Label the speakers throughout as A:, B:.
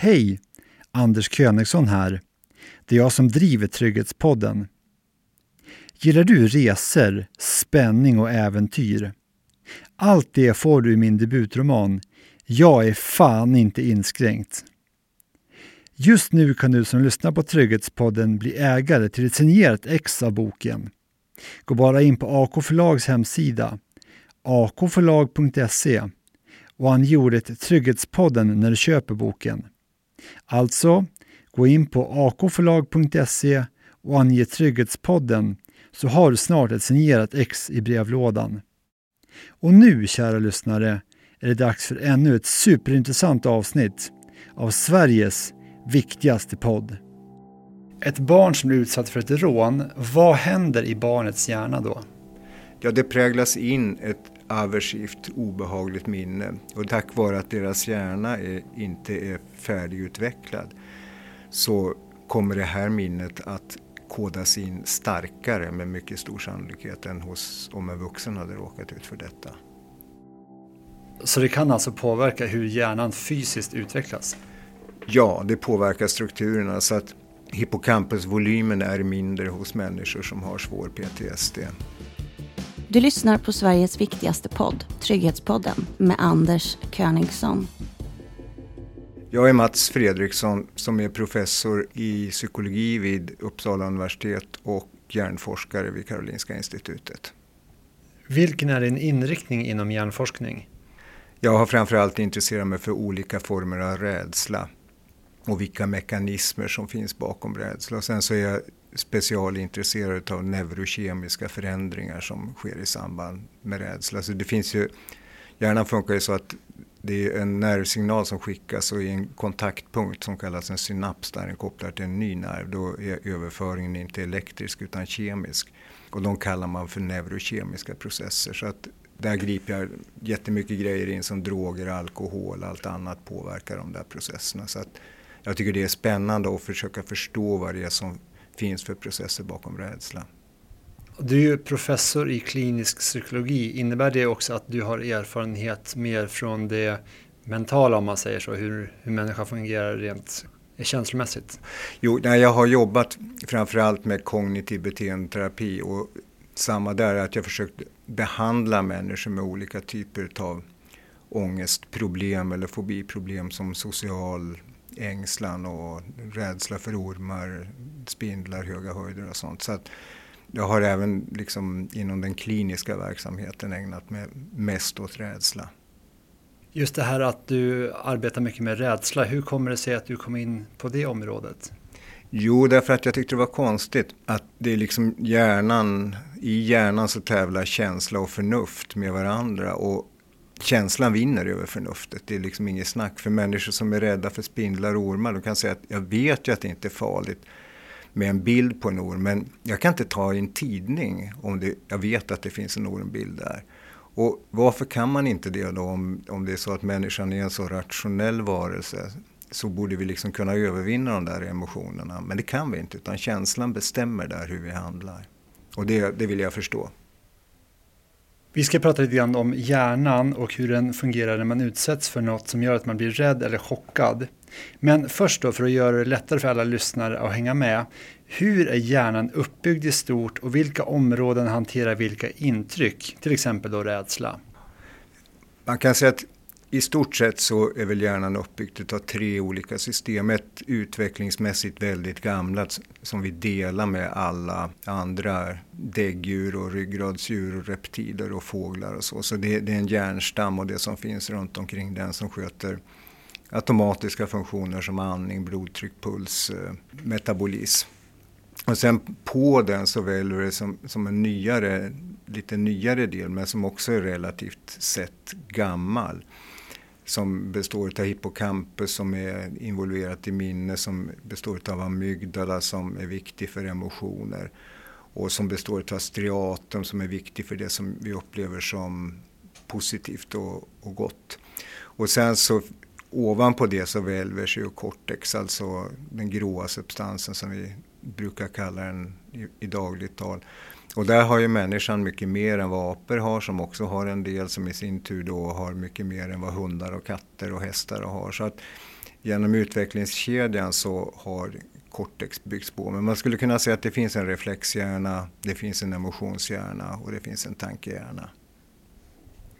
A: Hej! Anders Königsson här. Det är jag som driver Trygghetspodden. Gillar du resor, spänning och äventyr? Allt det får du i min debutroman Jag är fan inte inskränkt. Just nu kan du som lyssnar på Trygghetspodden bli ägare till ett signerat ex av boken. Gå bara in på AK Förlags hemsida, akförlag.se och ange ordet Trygghetspodden när du köper boken. Alltså, gå in på akförlag.se och ange Trygghetspodden så har du snart ett signerat ex i brevlådan. Och nu, kära lyssnare, är det dags för ännu ett superintressant avsnitt av Sveriges viktigaste podd. Ett barn som blir utsatt för ett rån, vad händer i barnets hjärna då?
B: Ja, det präglas in ett aversivt, obehagligt minne. Och tack vare att deras hjärna är, inte är färdigutvecklad så kommer det här minnet att kodas in starkare med mycket stor sannolikhet än hos om en vuxen hade råkat ut för detta.
A: Så det kan alltså påverka hur hjärnan fysiskt utvecklas?
B: Ja, det påverkar strukturerna så att hippocampusvolymen är mindre hos människor som har svår PTSD.
C: Du lyssnar på Sveriges viktigaste podd, Trygghetspodden, med Anders Königsson.
B: Jag är Mats Fredriksson som är professor i psykologi vid Uppsala universitet och hjärnforskare vid Karolinska institutet.
A: Vilken är din inriktning inom hjärnforskning?
B: Jag har framförallt intresserat mig för olika former av rädsla och vilka mekanismer som finns bakom rädsla. Och sen så är jag specialintresserad av neurokemiska förändringar som sker i samband med rädsla. Så det finns ju, hjärnan funkar ju så att det är en nervsignal som skickas och i en kontaktpunkt som kallas en synaps där den kopplar till en ny nerv. Då är överföringen inte elektrisk utan kemisk. Och de kallar man för neurokemiska processer. Så att där griper jag jättemycket grejer in som droger, alkohol, allt annat påverkar de där processerna. Så att jag tycker det är spännande att försöka förstå vad det är som finns för processer bakom rädsla.
A: Du är ju professor i klinisk psykologi. Innebär det också att du har erfarenhet mer från det mentala om man säger så, hur, hur människan fungerar rent känslomässigt?
B: Jo, nej, jag har jobbat framförallt med kognitiv beteendeterapi och samma där att jag försökt behandla människor med olika typer av ångestproblem eller fobiproblem som social ängslan och rädsla för ormar, spindlar, höga höjder och sånt. Så att jag har även liksom inom den kliniska verksamheten ägnat mig mest åt rädsla.
A: Just det här att du arbetar mycket med rädsla, hur kommer det sig att du kom in på det området?
B: Jo, därför att jag tyckte det var konstigt att det är liksom hjärnan, i hjärnan så tävlar känsla och förnuft med varandra och känslan vinner över förnuftet. Det är liksom inget snack. För människor som är rädda för spindlar och ormar, de kan säga att jag vet ju att det inte är farligt med en bild på en orm, men jag kan inte ta i en tidning om det, jag vet att det finns en ormbild där. Och varför kan man inte det då om, om det är så att människan är en så rationell varelse? Så borde vi liksom kunna övervinna de där emotionerna. Men det kan vi inte, utan känslan bestämmer där hur vi handlar. Och det, det vill jag förstå.
A: Vi ska prata lite grann om hjärnan och hur den fungerar när man utsätts för något som gör att man blir rädd eller chockad. Men först då, för att göra det lättare för alla lyssnare att hänga med. Hur är hjärnan uppbyggd i stort och vilka områden hanterar vilka intryck? Till exempel då rädsla.
B: Man kan säga att i stort sett så är väl hjärnan uppbyggd av tre olika system. Ett utvecklingsmässigt väldigt gammalt som vi delar med alla andra däggdjur och ryggradsdjur och reptiler och fåglar och så. Så det, det är en hjärnstam och det som finns runt omkring den som sköter automatiska funktioner som andning, blodtryck, puls, eh, metabolism. Och sen på den så väljer det som, som en nyare, lite nyare del men som också är relativt sett gammal som består av hippocampus som är involverat i minne, som består av amygdala som är viktig för emotioner och som består av striatum som är viktig för det som vi upplever som positivt och, och gott. Och sen så ovanpå det så välver sig ju cortex, alltså den gråa substansen som vi brukar kalla den i, i dagligt tal. Och där har ju människan mycket mer än vad apor har som också har en del som i sin tur då har mycket mer än vad hundar och katter och hästar har. Så att genom utvecklingskedjan så har cortex byggts på. Men man skulle kunna säga att det finns en reflexhjärna, det finns en emotionshjärna och det finns en tankehjärna.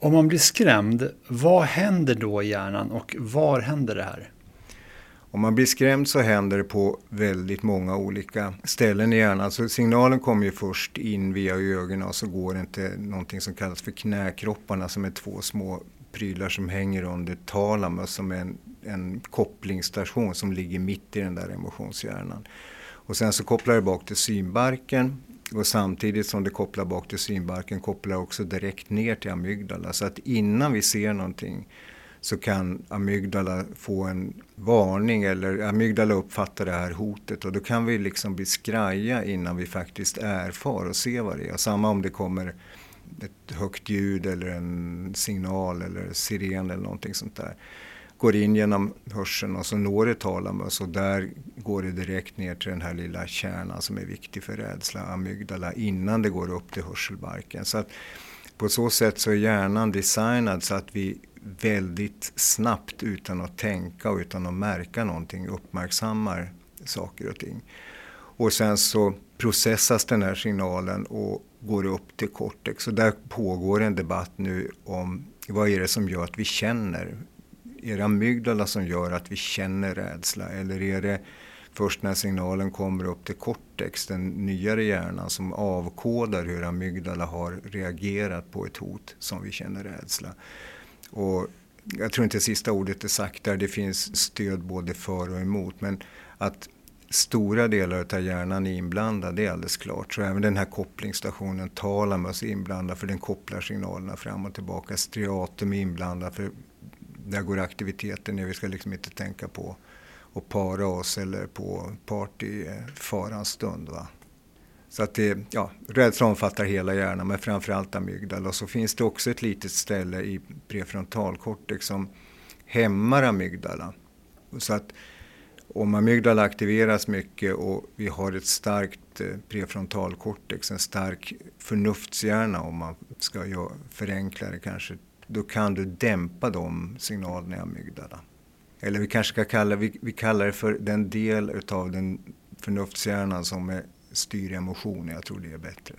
A: Om man blir skrämd, vad händer då i hjärnan och var händer det här?
B: Om man blir skrämd så händer det på väldigt många olika ställen i hjärnan. Så signalen kommer ju först in via ögonen och så går det inte någonting som kallas för knäkropparna som är två små prylar som hänger under talamus som är en, en kopplingsstation som ligger mitt i den där emotionshjärnan. Och sen så kopplar det bak till synbarken och samtidigt som det kopplar bak till synbarken kopplar det också direkt ner till amygdala. Så att innan vi ser någonting så kan amygdala få en varning eller amygdala uppfattar det här hotet och då kan vi liksom bli skraja innan vi faktiskt erfar och ser vad det är. Samma om det kommer ett högt ljud eller en signal eller siren eller någonting sånt där. Går in genom hörseln och så når det talamus och där går det direkt ner till den här lilla kärnan som är viktig för rädsla, amygdala, innan det går upp till hörselbarken. Så att på så sätt så är hjärnan designad så att vi väldigt snabbt utan att tänka och utan att märka någonting uppmärksammar saker och ting. Och sen så processas den här signalen och går upp till cortex. Och där pågår en debatt nu om vad är det som gör att vi känner? Är det amygdala som gör att vi känner rädsla eller är det först när signalen kommer upp till cortex, den nyare hjärnan som avkodar hur amygdala har reagerat på ett hot som vi känner rädsla. Och jag tror inte sista ordet är sagt där, det finns stöd både för och emot. Men att stora delar av hjärnan är inblandad, det är alldeles klart. Så även den här kopplingsstationen talamus är inblandad för den kopplar signalerna fram och tillbaka. Striatum är inblandad för där går aktiviteten ner. Vi ska liksom inte tänka på att para oss eller på partyfarans stund. Va? Så att det, ja, rädsla omfattar hela hjärnan men framförallt amygdala. Och så finns det också ett litet ställe i prefrontalkortex som hämmar amygdala. Så att om amygdala aktiveras mycket och vi har ett starkt eh, prefrontalkortex, en stark förnuftshjärna om man ska förenkla det kanske, då kan du dämpa de signalerna i amygdala. Eller vi kanske ska kalla, vi, vi kallar det för den del utav den förnuftshjärnan som är styr emotioner. Jag tror det är bättre.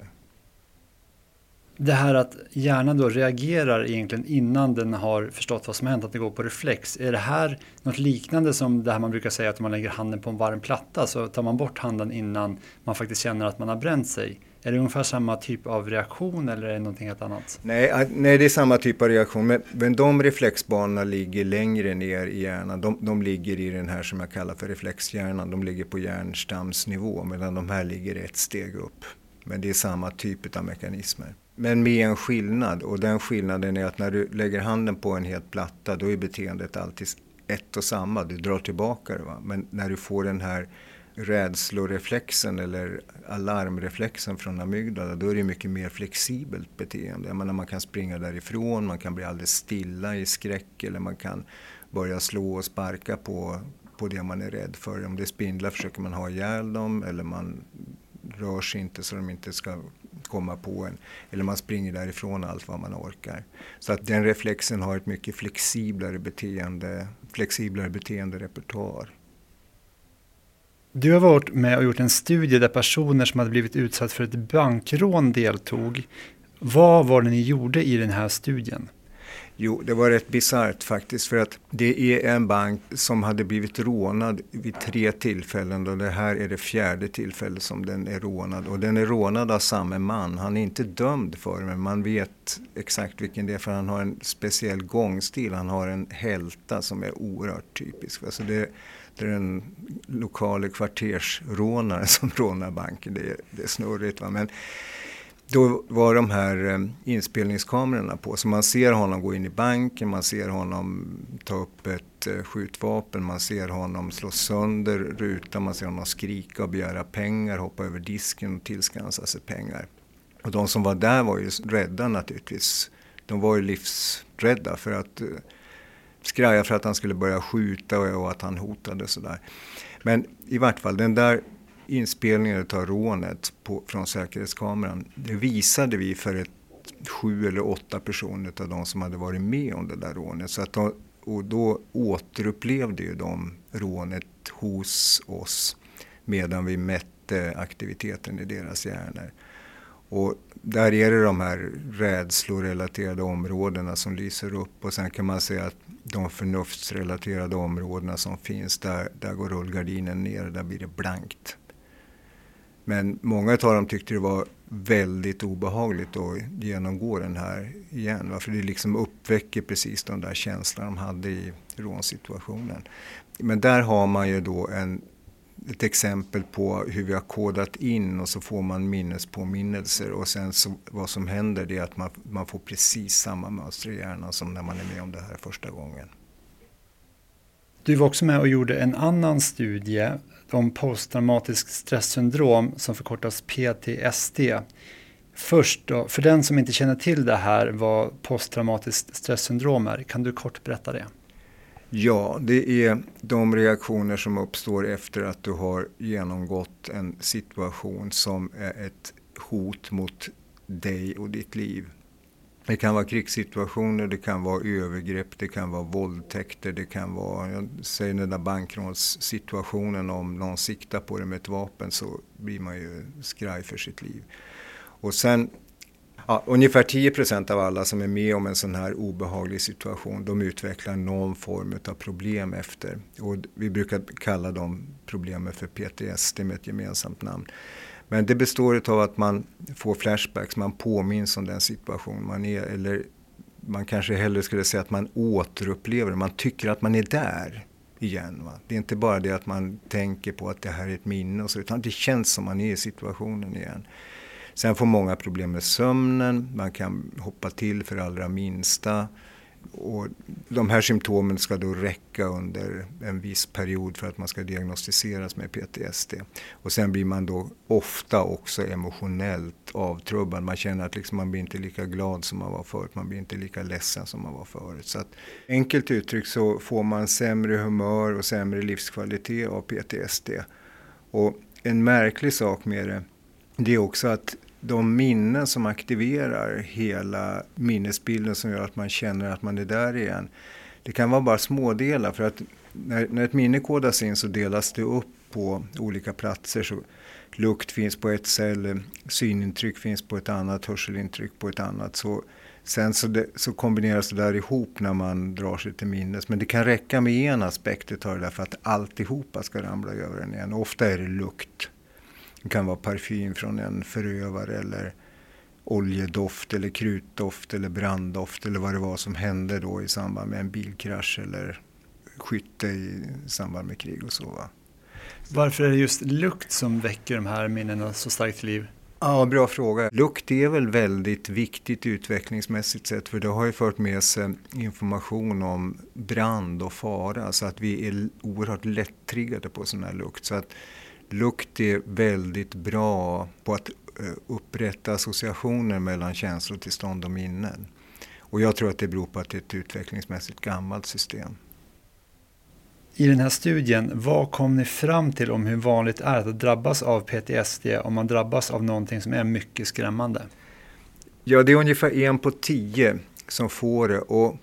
A: Det här att hjärnan då reagerar egentligen innan den har förstått vad som hänt, att det går på reflex. Är det här något liknande som det här man brukar säga att om man lägger handen på en varm platta så tar man bort handen innan man faktiskt känner att man har bränt sig? Är det ungefär samma typ av reaktion eller är det någonting helt annat?
B: Nej, nej det är samma typ av reaktion. Men, men de reflexbanorna ligger längre ner i hjärnan. De, de ligger i den här som jag kallar för reflexhjärnan. De ligger på hjärnstamsnivå medan de här ligger ett steg upp. Men det är samma typ av mekanismer. Men med en skillnad och den skillnaden är att när du lägger handen på en helt platta då är beteendet alltid ett och samma. Du drar tillbaka det. Va? Men när du får den här rädsloreflexen eller alarmreflexen från amygdala, då är det mycket mer flexibelt beteende. Jag menar, man kan springa därifrån, man kan bli alldeles stilla i skräck eller man kan börja slå och sparka på, på det man är rädd för. Om det är spindlar försöker man ha ihjäl dem eller man rör sig inte så de inte ska komma på en. Eller man springer därifrån allt vad man orkar. Så att den reflexen har ett mycket flexiblare beteende, flexiblare beteenderepertoar.
A: Du har varit med och gjort en studie där personer som hade blivit utsatta för ett bankrån deltog. Vad var det ni gjorde i den här studien?
B: Jo, det var rätt bisarrt faktiskt för att det är en bank som hade blivit rånad vid tre tillfällen och det här är det fjärde tillfället som den är rånad. Och den är rånad av samma man. Han är inte dömd för det men man vet exakt vilken det är för han har en speciell gångstil. Han har en hälta som är oerhört typisk. Alltså det, det är den lokala kvartersrånare som rånar banken. Det är, det är snurrigt. Va? Men då var de här eh, inspelningskamerorna på. Så man ser honom gå in i banken, man ser honom ta upp ett eh, skjutvapen, man ser honom slå sönder rutan, man ser honom skrika och begära pengar, hoppa över disken och tillskansa sig pengar. Och de som var där var ju rädda naturligtvis. De var ju livsrädda för att eh, skraja för att han skulle börja skjuta och att han hotade och sådär. Men i vart fall den där inspelningen av rånet på, från säkerhetskameran, det visade vi för ett, sju eller åtta personer av de som hade varit med om det där rånet. Så att de, och då återupplevde ju de rånet hos oss medan vi mätte aktiviteten i deras hjärnor. Och där är det de här rädslorelaterade områdena som lyser upp och sen kan man säga att de förnuftsrelaterade områdena som finns, där, där går rullgardinen ner, där blir det blankt. Men många av dem tyckte det var väldigt obehagligt att genomgå den här igen. För det liksom uppväcker precis de där känslorna de hade i rånsituationen. Men där har man ju då en, ett exempel på hur vi har kodat in och så får man minnespåminnelser och sen så, vad som händer det är att man, man får precis samma mönster i hjärnan som när man är med om det här första gången.
A: Du var också med och gjorde en annan studie om posttraumatiskt stresssyndrom som förkortas PTSD. Först då, för den som inte känner till det här vad posttraumatiskt stresssyndrom är, kan du kort berätta det?
B: Ja, det är de reaktioner som uppstår efter att du har genomgått en situation som är ett hot mot dig och ditt liv. Det kan vara krigssituationer, det kan vara övergrepp, det kan vara våldtäkter, det kan vara, jag säger den där bankrånssituationen om någon siktar på dig med ett vapen så blir man ju skraj för sitt liv. Och sen, ja, ungefär 10 procent av alla som är med om en sån här obehaglig situation, de utvecklar någon form av problem efter. Och vi brukar kalla de problemen för PTSD med ett gemensamt namn. Men det består av att man får flashbacks, man påminns om den situation man är eller man kanske hellre skulle säga att man återupplever man tycker att man är där igen. Va? Det är inte bara det att man tänker på att det här är ett minne och så, utan det känns som man är i situationen igen. Sen får många problem med sömnen, man kan hoppa till för allra minsta. Och de här symptomen ska då räcka under en viss period för att man ska diagnostiseras med PTSD. Och sen blir man då ofta också emotionellt avtrubbad. Man känner att liksom man blir inte lika glad som man var förut, man blir inte lika ledsen som man var förut. Så att, enkelt uttryckt så får man sämre humör och sämre livskvalitet av PTSD. Och en märklig sak med det, det är också att de minnen som aktiverar hela minnesbilden som gör att man känner att man är där igen. Det kan vara bara smådelar för att när, när ett minne kodas in så delas det upp på olika platser. Så lukt finns på ett ställe, synintryck finns på ett annat, hörselintryck på ett annat. Så, sen så, det, så kombineras det där ihop när man drar sig till minnes. Men det kan räcka med en aspekt av det där för att alltihopa ska ramla över en igen. ofta är det lukt. Det kan vara parfym från en förövare eller oljedoft eller krutdoft eller branddoft eller vad det var som hände då i samband med en bilkrasch eller skytte i samband med krig och så. Va?
A: Varför är det just lukt som väcker de här minnena så starkt till liv?
B: Ja, bra fråga. Lukt är väl väldigt viktigt utvecklingsmässigt sett för det har ju fört med sig information om brand och fara så att vi är oerhört lätt-triggade på sån här lukt. Så att lukt är väldigt bra på att eh, upprätta associationer mellan känslotillstånd och minnen. Och jag tror att det beror på att det är ett utvecklingsmässigt gammalt system.
A: I den här studien, vad kom ni fram till om hur vanligt det är att drabbas av PTSD om man drabbas av någonting som är mycket skrämmande?
B: Ja, det är ungefär en på tio som får det. Och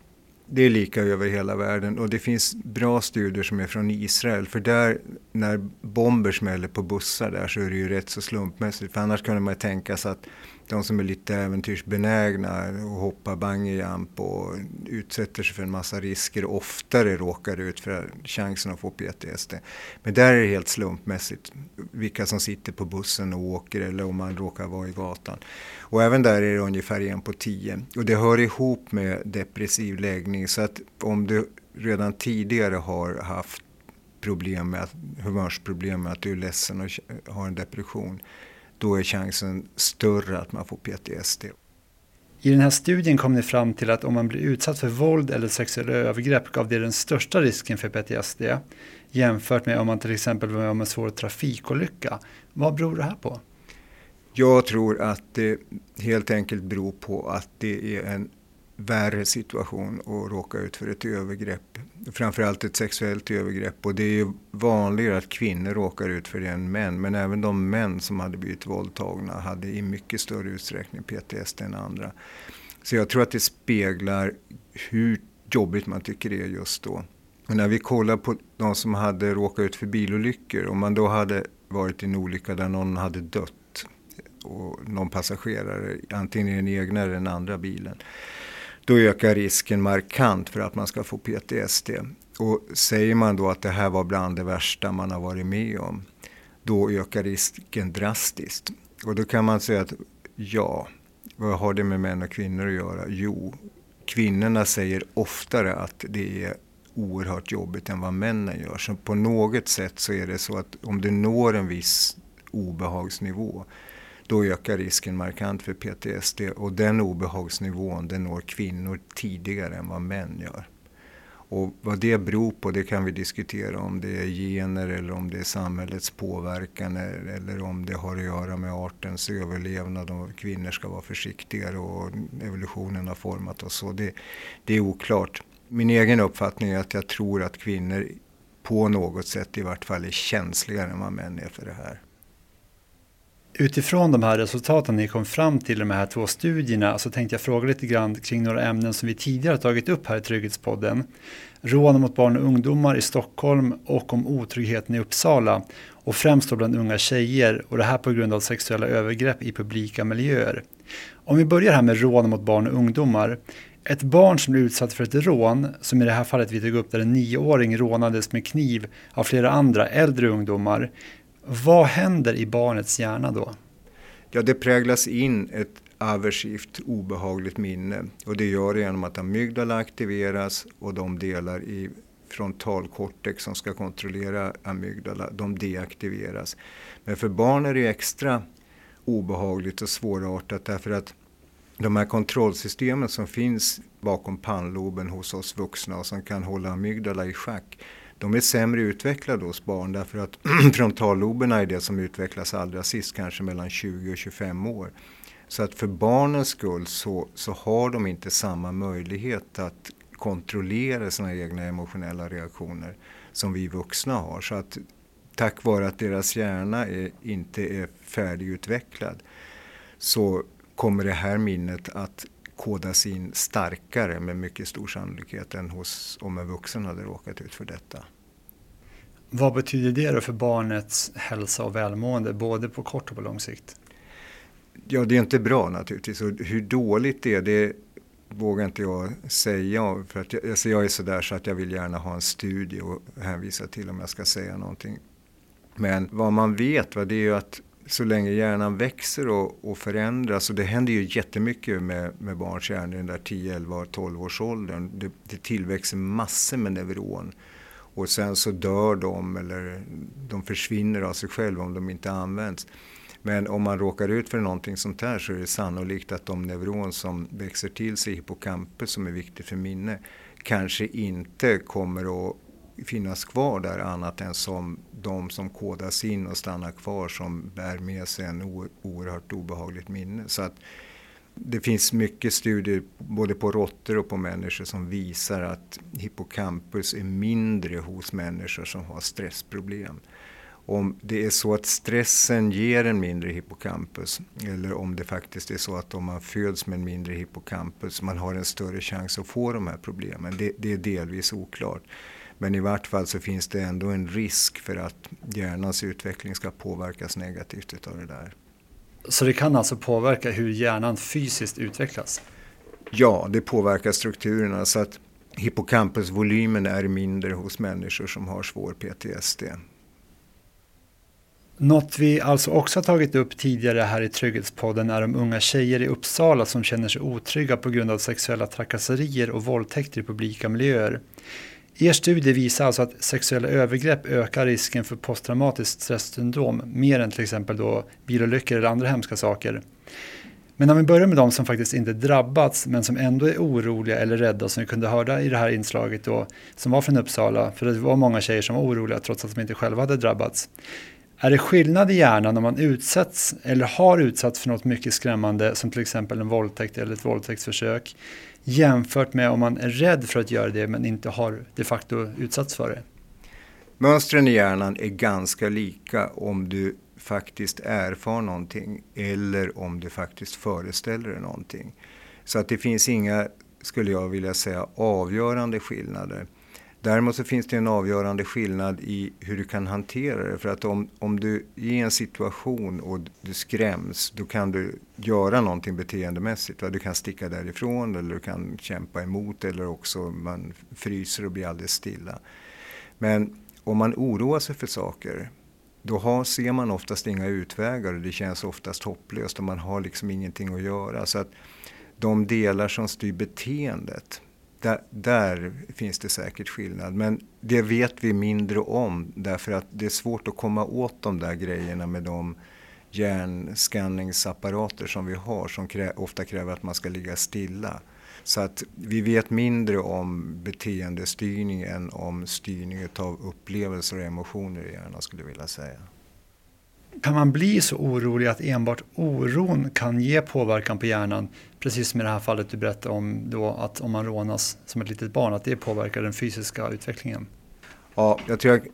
B: det är lika över hela världen och det finns bra studier som är från Israel för där när bomber smäller på bussar där så är det ju rätt så slumpmässigt för annars kunde man ju tänka sig att de som är lite äventyrsbenägna och hoppar bungyjump och utsätter sig för en massa risker oftare råkar ut för chansen att få PTSD. Men där är det helt slumpmässigt vilka som sitter på bussen och åker eller om man råkar vara i gatan. Och även där är det ungefär en på tio. Och det hör ihop med depressiv läggning så att om du redan tidigare har haft problem med, humörsproblem med att du är ledsen och har en depression då är chansen större att man får PTSD.
A: I den här studien kom ni fram till att om man blir utsatt för våld eller sexuella övergrepp gav det den största risken för PTSD jämfört med om man till exempel var med om en svår trafikolycka. Vad beror det här på?
B: Jag tror att det helt enkelt beror på att det är en värre situation och råka ut för ett övergrepp. Framförallt ett sexuellt övergrepp och det är ju vanligare att kvinnor råkar ut för det än män. Men även de män som hade blivit våldtagna hade i mycket större utsträckning PTSD än andra. Så jag tror att det speglar hur jobbigt man tycker det är just då. Och när vi kollar på de som hade råkat ut för bilolyckor, om man då hade varit i en olycka där någon hade dött och någon passagerare, antingen i den egna eller den andra bilen, då ökar risken markant för att man ska få PTSD. Och säger man då att det här var bland det värsta man har varit med om, då ökar risken drastiskt. Och då kan man säga att ja, vad har det med män och kvinnor att göra? Jo, kvinnorna säger oftare att det är oerhört jobbigt än vad männen gör. Så på något sätt så är det så att om du når en viss obehagsnivå då ökar risken markant för PTSD och den obehagsnivån den når kvinnor tidigare än vad män gör. Och vad det beror på det kan vi diskutera om det är gener eller om det är samhällets påverkan eller om det har att göra med artens överlevnad och kvinnor ska vara försiktigare och evolutionen har format oss så. Det, det är oklart. Min egen uppfattning är att jag tror att kvinnor på något sätt i vart fall är känsligare än vad män är för det här.
A: Utifrån de här resultaten ni kom fram till i de här två studierna så tänkte jag fråga lite grann kring några ämnen som vi tidigare tagit upp här i Trygghetspodden. Rån mot barn och ungdomar i Stockholm och om otryggheten i Uppsala och främst då bland unga tjejer och det här på grund av sexuella övergrepp i publika miljöer. Om vi börjar här med rån mot barn och ungdomar. Ett barn som blir utsatt för ett rån, som i det här fallet vi tog upp där en nioåring rånades med kniv av flera andra äldre ungdomar, vad händer i barnets hjärna då?
B: Ja, det präglas in ett aversivt obehagligt minne och det gör det genom att amygdala aktiveras och de delar i frontalkortex som ska kontrollera amygdala, de deaktiveras. Men för barn är det extra obehagligt och svårartat därför att de här kontrollsystemen som finns bakom pannloben hos oss vuxna och som kan hålla amygdala i schack de är sämre utvecklade hos barn därför att frontalloberna är det som utvecklas allra sist, kanske mellan 20 och 25 år. Så att för barnens skull så, så har de inte samma möjlighet att kontrollera sina egna emotionella reaktioner som vi vuxna har. Så att tack vare att deras hjärna är, inte är färdigutvecklad så kommer det här minnet att kodas in starkare med mycket stor sannolikhet än hos, om en vuxen hade råkat ut för detta.
A: Vad betyder det då för barnets hälsa och välmående, både på kort och på lång sikt?
B: Ja, det är inte bra naturligtvis. Och hur dåligt det är, det vågar inte jag säga. För att jag, alltså jag är sådär så att jag vill gärna ha en studie och hänvisa till om jag ska säga någonting. Men vad man vet, va, det är ju att så länge hjärnan växer och, och förändras, och det händer ju jättemycket med, med barns hjärnor i den där 10, 11, 12 års åldern. Det, det tillväxer massor med neuron. Och sen så dör de eller de försvinner av sig själva om de inte används. Men om man råkar ut för någonting sånt här så är det sannolikt att de neuron som växer till sig i hippocampus som är viktigt för minne kanske inte kommer att finnas kvar där annat än som de som kodas in och stannar kvar som bär med sig en oerhört obehagligt minne. Så att det finns mycket studier både på råttor och på människor som visar att hippocampus är mindre hos människor som har stressproblem. Om det är så att stressen ger en mindre hippocampus eller om det faktiskt är så att om man föds med en mindre hippocampus man har en större chans att få de här problemen. Det, det är delvis oklart. Men i vart fall så finns det ändå en risk för att hjärnans utveckling ska påverkas negativt av det där.
A: Så det kan alltså påverka hur hjärnan fysiskt utvecklas?
B: Ja, det påverkar strukturerna så att hippocampusvolymen är mindre hos människor som har svår PTSD.
A: Något vi alltså också tagit upp tidigare här i Trygghetspodden är de unga tjejer i Uppsala som känner sig otrygga på grund av sexuella trakasserier och våldtäkter i publika miljöer. Er studie visar alltså att sexuella övergrepp ökar risken för posttraumatiskt stresssyndrom mer än till exempel då bilolyckor eller andra hemska saker. Men om vi börjar med de som faktiskt inte drabbats men som ändå är oroliga eller rädda som vi kunde höra i det här inslaget då som var från Uppsala för det var många tjejer som var oroliga trots att de inte själva hade drabbats. Är det skillnad i hjärnan om man utsätts eller har utsatts för något mycket skrämmande som till exempel en våldtäkt eller ett våldtäktsförsök jämfört med om man är rädd för att göra det men inte har de facto utsatts för det?
B: Mönstren i hjärnan är ganska lika om du faktiskt erfar någonting eller om du faktiskt föreställer dig någonting. Så att det finns inga, skulle jag vilja säga, avgörande skillnader. Däremot så finns det en avgörande skillnad i hur du kan hantera det. För att om, om du är i en situation och du skräms, då kan du göra någonting beteendemässigt. Va? Du kan sticka därifrån eller du kan kämpa emot eller också man fryser och blir alldeles stilla. Men om man oroar sig för saker, då har, ser man oftast inga utvägar och det känns oftast hopplöst och man har liksom ingenting att göra. Så att de delar som styr beteendet, där, där, finns det säkert skillnad. Men det vet vi mindre om därför att det är svårt att komma åt de där grejerna med de hjärnskanningsapparater som vi har som krä, ofta kräver att man ska ligga stilla. Så att vi vet mindre om beteendestyrning än om styrning av upplevelser och emotioner i hjärnan skulle jag vilja säga.
A: Kan man bli så orolig att enbart oron kan ge påverkan på hjärnan? Precis som i det här fallet du berättade om då att om man rånas som ett litet barn, att det påverkar den fysiska utvecklingen?
B: Ja, jag tror jag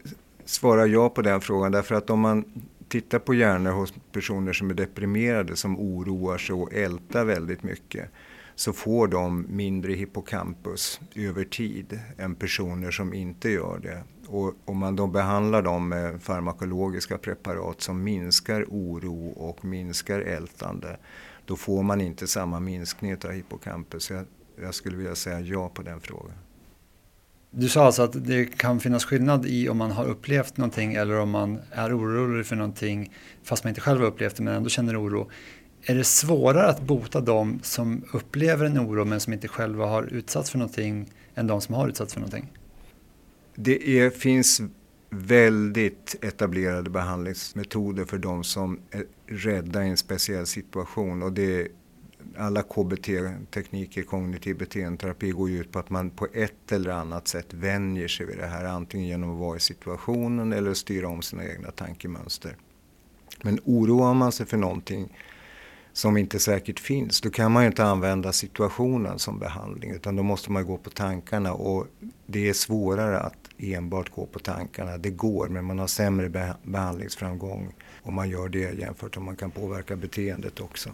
B: svarar ja på den frågan därför att om man tittar på hjärnor hos personer som är deprimerade som oroar sig och ältar väldigt mycket så får de mindre hippocampus över tid än personer som inte gör det. Och om man då behandlar dem med farmakologiska preparat som minskar oro och minskar ältande, då får man inte samma minskning av hippocampus. Jag, jag skulle vilja säga ja på den frågan.
A: Du sa alltså att det kan finnas skillnad i om man har upplevt någonting eller om man är orolig för någonting fast man inte själv har upplevt det men ändå känner oro. Är det svårare att bota de som upplever en oro men som inte själva har utsatts för någonting än de som har utsatts för någonting?
B: Det är, finns väldigt etablerade behandlingsmetoder för de som är rädda i en speciell situation. Och det, alla KBT-tekniker, kognitiv beteendeterapi, går ju ut på att man på ett eller annat sätt vänjer sig vid det här. Antingen genom att vara i situationen eller styra om sina egna tankemönster. Men oroar man sig för någonting som inte säkert finns, då kan man ju inte använda situationen som behandling utan då måste man gå på tankarna och det är svårare att enbart gå på tankarna. Det går men man har sämre behandlingsframgång om man gör det jämfört med om man kan påverka beteendet också.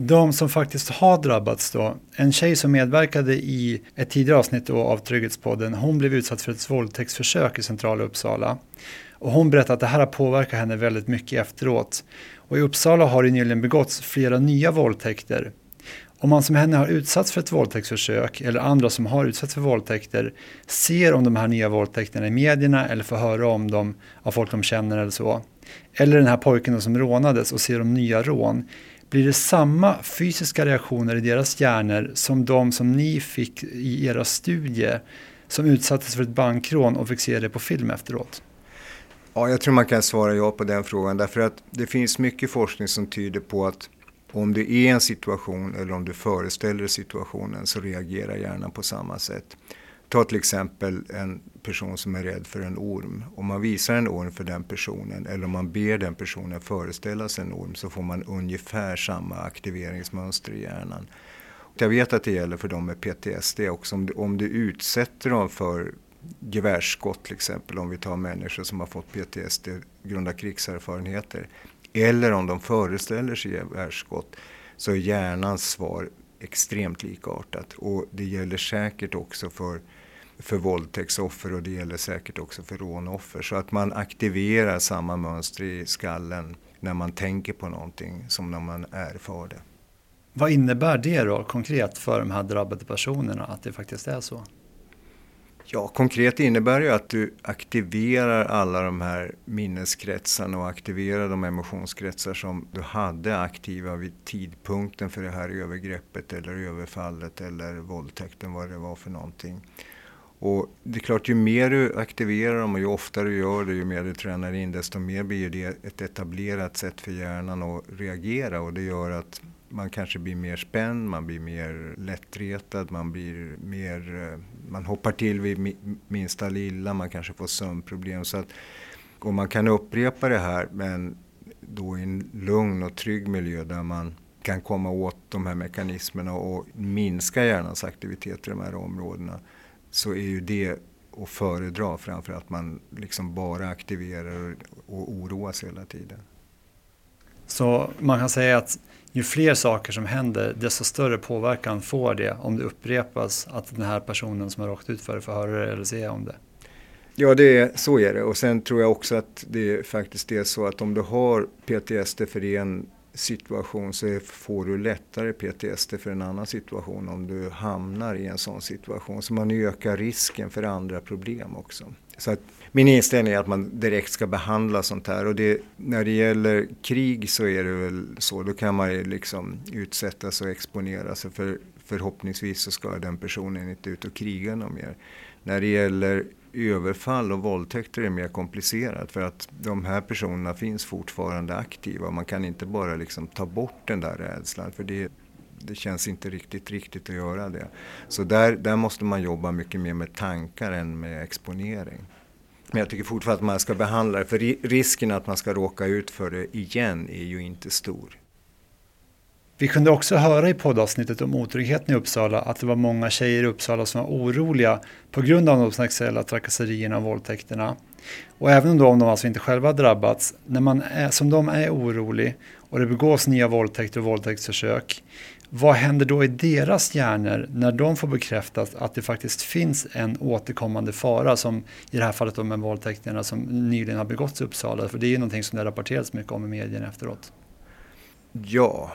A: De som faktiskt har drabbats då, en tjej som medverkade i ett tidigare avsnitt av Trygghetspodden, hon blev utsatt för ett våldtäktsförsök i centrala Uppsala. Och hon berättade att det här har påverkat henne väldigt mycket efteråt. Och i Uppsala har det nyligen begåtts flera nya våldtäkter. Om man som henne har utsatts för ett våldtäktsförsök eller andra som har utsatts för våldtäkter ser om de här nya våldtäkterna i medierna eller får höra om dem av folk de känner eller så. Eller den här pojken som rånades och ser om nya rån. Blir det samma fysiska reaktioner i deras hjärnor som de som ni fick i era studier som utsattes för ett bankrån och fick se det på film efteråt?
B: Ja, jag tror man kan svara ja på den frågan därför att det finns mycket forskning som tyder på att om det är en situation eller om du föreställer dig situationen så reagerar hjärnan på samma sätt. Ta till exempel en person som är rädd för en orm. Om man visar en orm för den personen eller om man ber den personen föreställa sig en orm så får man ungefär samma aktiveringsmönster i hjärnan. Jag vet att det gäller för dem med PTSD också. Om du, om du utsätter dem för gevärsskott till exempel, om vi tar människor som har fått PTSD grunda krigserfarenheter. Eller om de föreställer sig gevärsskott så är hjärnans svar extremt likartat. Och det gäller säkert också för, för våldtäktsoffer och det gäller säkert också för rånoffer. Så att man aktiverar samma mönster i skallen när man tänker på någonting som när man erfar det.
A: Vad innebär det då konkret för de här drabbade personerna att det faktiskt är så?
B: Ja, konkret innebär det att du aktiverar alla de här minneskretsarna och aktiverar de emotionskretsar som du hade aktiva vid tidpunkten för det här övergreppet eller överfallet eller våldtäkten, vad det var för någonting. Och det är klart, ju mer du aktiverar dem och ju oftare du gör det, ju mer du tränar in, desto mer blir det ett etablerat sätt för hjärnan att reagera och det gör att man kanske blir mer spänd, man blir mer lättretad, man blir mer, eh, man hoppar till vid minsta lilla, man kanske får sömnproblem. Så att, och man kan upprepa det här men då i en lugn och trygg miljö där man kan komma åt de här mekanismerna och minska hjärnans aktivitet i de här områdena så är ju det att föredra framför att man liksom bara aktiverar och oroas hela tiden.
A: Så man kan säga att ju fler saker som händer, desto större påverkan får det om det upprepas att den här personen som har råkat ut för det får höra det eller se om det.
B: Ja, det är, så är det. Och sen tror jag också att det faktiskt är så att om du har PTSD för en situation så får du lättare PTSD för en annan situation om du hamnar i en sån situation. Så man ökar risken för andra problem också. Så att min inställning är att man direkt ska behandla sånt här och det, när det gäller krig så är det väl så, då kan man ju liksom utsättas och exponera sig för förhoppningsvis så ska den personen inte ut och kriga något mer. När det gäller överfall och våldtäkter är mer komplicerat för att de här personerna finns fortfarande aktiva. Man kan inte bara liksom ta bort den där rädslan för det, det känns inte riktigt riktigt att göra det. Så där, där måste man jobba mycket mer med tankar än med exponering. Men jag tycker fortfarande att man ska behandla det, för risken att man ska råka ut för det igen är ju inte stor.
A: Vi kunde också höra i poddavsnittet om otryggheten i Uppsala att det var många tjejer i Uppsala som var oroliga på grund av de sexuella trakasserierna och våldtäkterna. Och även om de alltså inte själva drabbats, när man är, som de är orolig och det begås nya våldtäkter och våldtäktsförsök, vad händer då i deras hjärnor när de får bekräftat att det faktiskt finns en återkommande fara som i det här fallet de med våldtäkterna som nyligen har begåtts i Uppsala? För det är ju någonting som det har rapporterats mycket om i medierna efteråt.
B: Ja,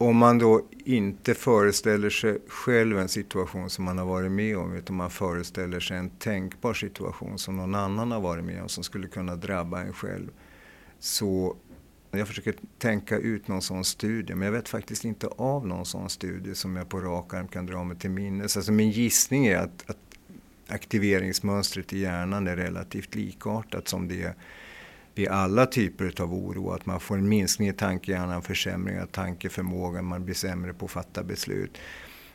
B: om man då inte föreställer sig själv en situation som man har varit med om utan man föreställer sig en tänkbar situation som någon annan har varit med om som skulle kunna drabba en själv. Så jag försöker tänka ut någon sån studie men jag vet faktiskt inte av någon sån studie som jag på rak arm kan dra mig till minnes. Alltså min gissning är att, att aktiveringsmönstret i hjärnan är relativt likartat som det är vid alla typer av oro. Att man får en minskning i tankehjärnan, försämring av tankeförmågan, man blir sämre på att fatta beslut.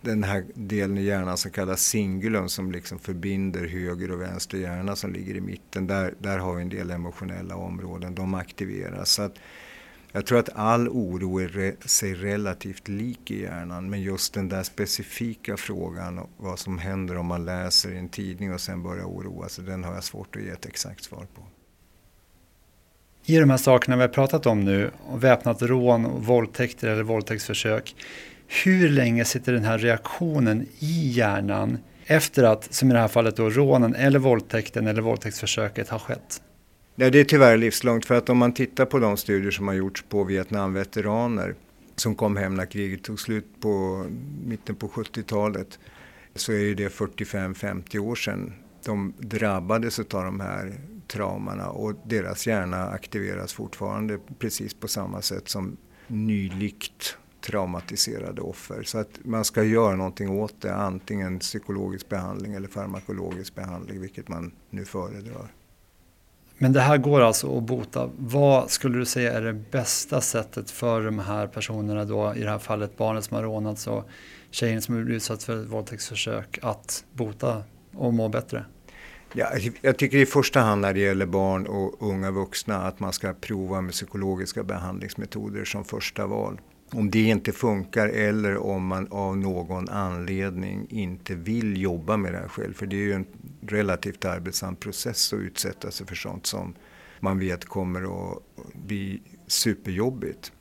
B: Den här delen i hjärnan som kallas singulum som liksom förbinder höger och vänster hjärna som ligger i mitten. Där, där har vi en del emotionella områden, de aktiveras. Så att jag tror att all oro är sig relativt lik i hjärnan men just den där specifika frågan vad som händer om man läser i en tidning och sen börjar oroa sig, den har jag svårt att ge ett exakt svar på.
A: I de här sakerna vi har pratat om nu, väpnat rån, våldtäkter eller våldtäktsförsök, hur länge sitter den här reaktionen i hjärnan efter att, som i det här fallet, då, rånen eller våldtäkten eller våldtäktsförsöket har skett?
B: Ja, det är tyvärr livslångt för att om man tittar på de studier som har gjorts på Vietnamveteraner som kom hem när kriget tog slut på mitten på 70-talet så är det 45-50 år sedan de drabbades av de här traumorna och deras hjärna aktiveras fortfarande precis på samma sätt som nylikt traumatiserade offer. Så att man ska göra någonting åt det, antingen psykologisk behandling eller farmakologisk behandling, vilket man nu föredrar.
A: Men det här går alltså att bota. Vad skulle du säga är det bästa sättet för de här personerna då, i det här fallet barnet som har rånats och tjejen som blivit utsatt för ett våldtäktsförsök, att bota och må bättre?
B: Ja, alltså, jag tycker i första hand när det gäller barn och unga vuxna att man ska prova med psykologiska behandlingsmetoder som första val. Om det inte funkar eller om man av någon anledning inte vill jobba med det här själv. För det är ju en relativt arbetsam process att utsätta sig för sånt som man vet kommer att bli superjobbigt.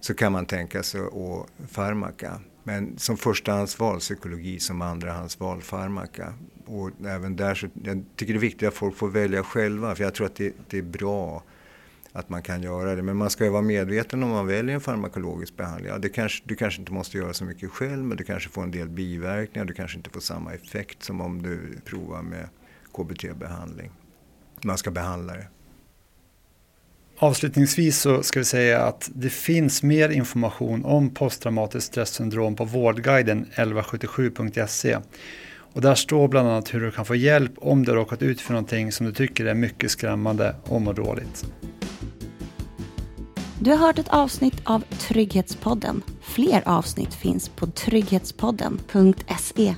B: Så kan man tänka sig att farmaka. Men som förstahandsval psykologi, som andrahandsval farmaka. Och även där så, jag tycker det är viktigt att folk får välja själva för jag tror att det, det är bra att man kan göra det. Men man ska ju vara medveten om man väljer en farmakologisk behandling. Ja, det kanske, du kanske inte måste göra så mycket själv men du kanske får en del biverkningar. Du kanske inte får samma effekt som om du provar med KBT-behandling. Man ska behandla det.
A: Avslutningsvis så ska vi säga att det finns mer information om posttraumatiskt stressyndrom på Vårdguiden 1177.se. Och där står bland annat hur du kan få hjälp om du har råkat ut för någonting som du tycker är mycket skrämmande och mår dåligt.
C: Du har hört ett avsnitt av Trygghetspodden. Fler avsnitt finns på trygghetspodden.se.